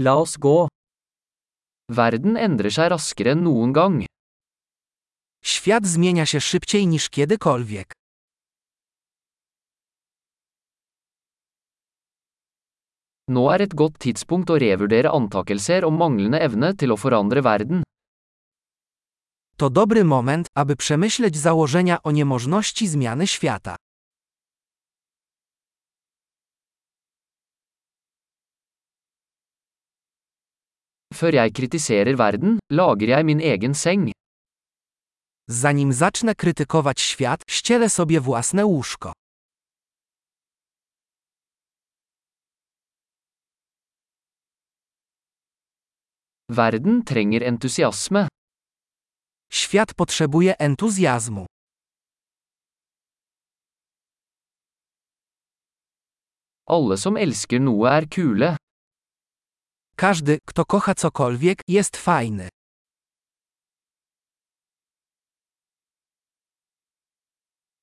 La oss gå. Verden endrer seg raskere enn noen gang. Świat zmienia się szybciej niż kiedykolwiek. Nå er et godt tidspunkt å revurdere antakelser om manglende evne til å forandre verden. To dobry moment, aby przemyśleć założenia o niemożności zmiany świata. Før jeg kritiserer verden, lager jeg min egen seng. Zanim zacznę krytykować świat, ścielę sobie własne łóżko. Verden trenger entusiasme. Świat potrzebuje entuzjazmu. Alle som elsker noe er kule. Każdy, kto kocha cokolwiek, jest fajny.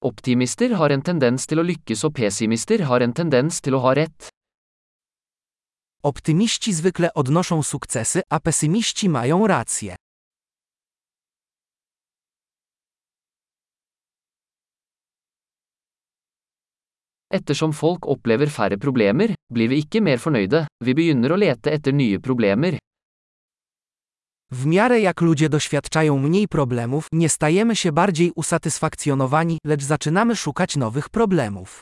Optimister har en tendens til å lykkes og pessimister har en tendens til å ha rett. Optymiści zwykle odnoszą sukcesy, a pesymiści mają rację. Ettersom folk opplever færre problemer, blir vi ikke mer fornøyde, vi begynner å lete etter nye problemer. W miarę jak ludzie doświadczają mniej problemów, nie stajemy się bardziej usatysfakcjonowani, lecz zaczynamy szukać nowych problemów.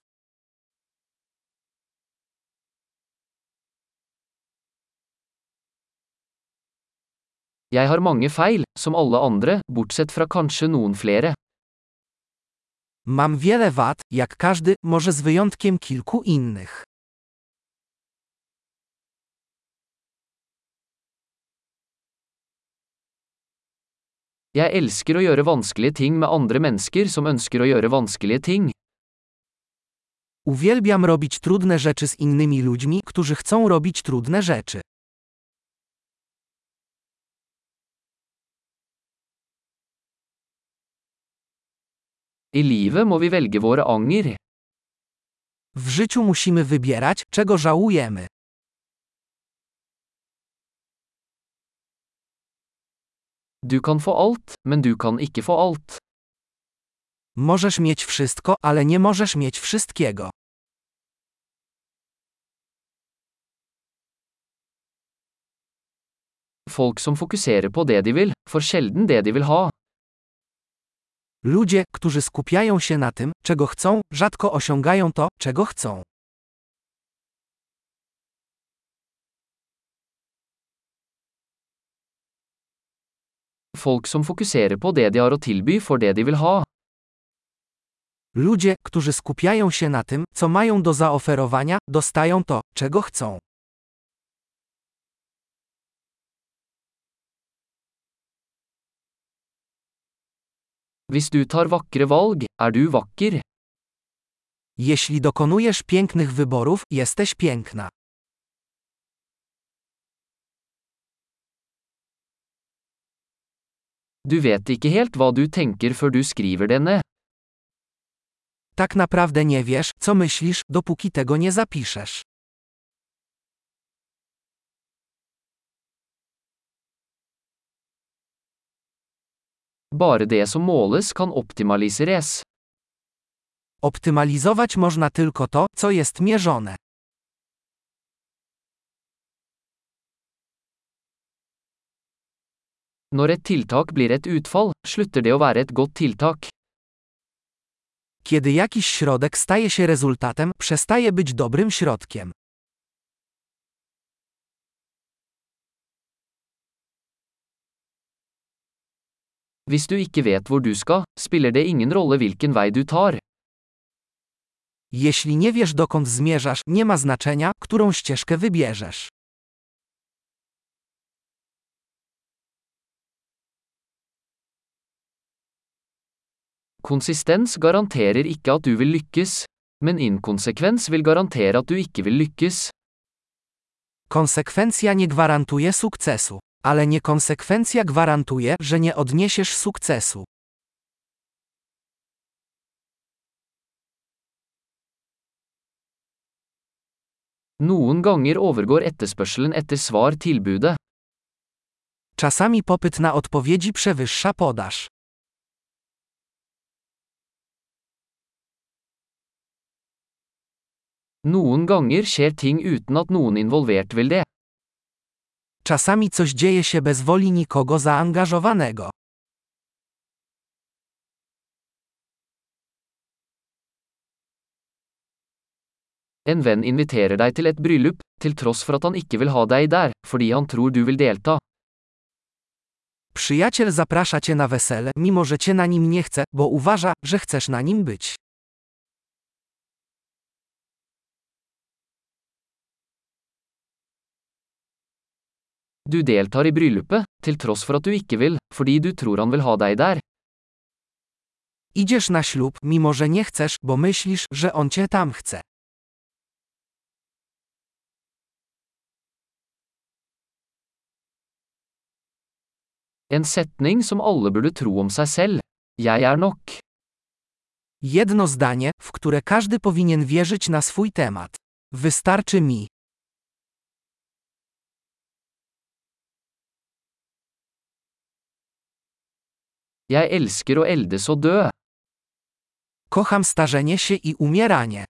Jeg har mange feil, som alle andre, bortsett fra kanskje noen flere. Mam wiele wad, jak każdy, może z wyjątkiem kilku innych. Jeg elsker å gjøre vanskelige ting med andre mennesker som ønsker å gjøre vanskelige ting. Uwielbiam robić trudne rzeczy z innymi ludźmi, którzy chcą robić trudne rzeczy. I livet må vi velge våre anger. W życiu musimy wybierać, czego żałujemy. Du kan få alt, men du kan ikke få alt. Możesz mieć wszystko, ale nie możesz mieć wszystkiego. Folk som fokuserer på det de vil, får sjelden det de vil ha. Ludzie, którzy skupiają się na tym, czego chcą, rzadko osiągają to, czego chcą. Folk som fokuserer på det de har å tilby, får det de vil ha. Ludzie, którzy skupiają się na tym, co mają do zaoferowania, dostają to, czego chcą. Hvis du tar vakre valg, er du vakker. Jeśli dokonujesz pięknych wyborów, jesteś piękna. Du vet ikke helt hva du tenker før du skriver det ned. Tak naprawdę nie wiesz, co myślisz, dopóki tego nie zapiszesz. Bare det som måles kan optimaliseres. Optymalizować można tylko to, co jest mierzone. Når et tiltak blir et utfall, slutter det å være et godt tiltak. Kiedy jakiś środek staje się rezultatem, przestaje być dobrym środkiem. Hvis du ikke vet hvor du skal, spiller det ingen rolle hvilken vei du tar. Jeśli nie wiesz dokąd zmierzasz, nie ma znaczenia, którą ścieżkę wybierzesz. Konsistens garanterer ikke at du vil lykkes, men inkonsekvens vil garantere at du ikke vil lykkes. Konsekwencja nie gwarantuje sukcesu, ale niekonsekwencja gwarantuje, że nie odniesiesz sukcesu. Noen ganger overgår etterspørselen etter svar tilbudet. Czasami popyt na odpowiedzi przewyższa podaż. Noen ganger skjer ting uten at noen involvert vil det. Czasami coś dzieje się bez woli nikogo zaangażowanego. En venn inviterer deg til et bryllup, til tross for at han ikke vil ha deg der, fordi han tror du vil delta. Przyjaciel zaprasza cię na wesele, mimo że cię na nim nie chce, bo uważa, że chcesz na nim być. Du deltar i bryllupet, til tross for at du ikke vil, fordi du tror han vil ha deg der. Idziesz na ślub, mimo że nie chcesz, bo myślisz, że on cię tam chce. En setning som alle burde tro om seg selv. Jeg er nok. Jedno zdanie, w które każdy powinien wierzyć na swój temat. Wystarczy mi. Jeg elsker å eldes og dø. Kocham starzenie się i umieranie.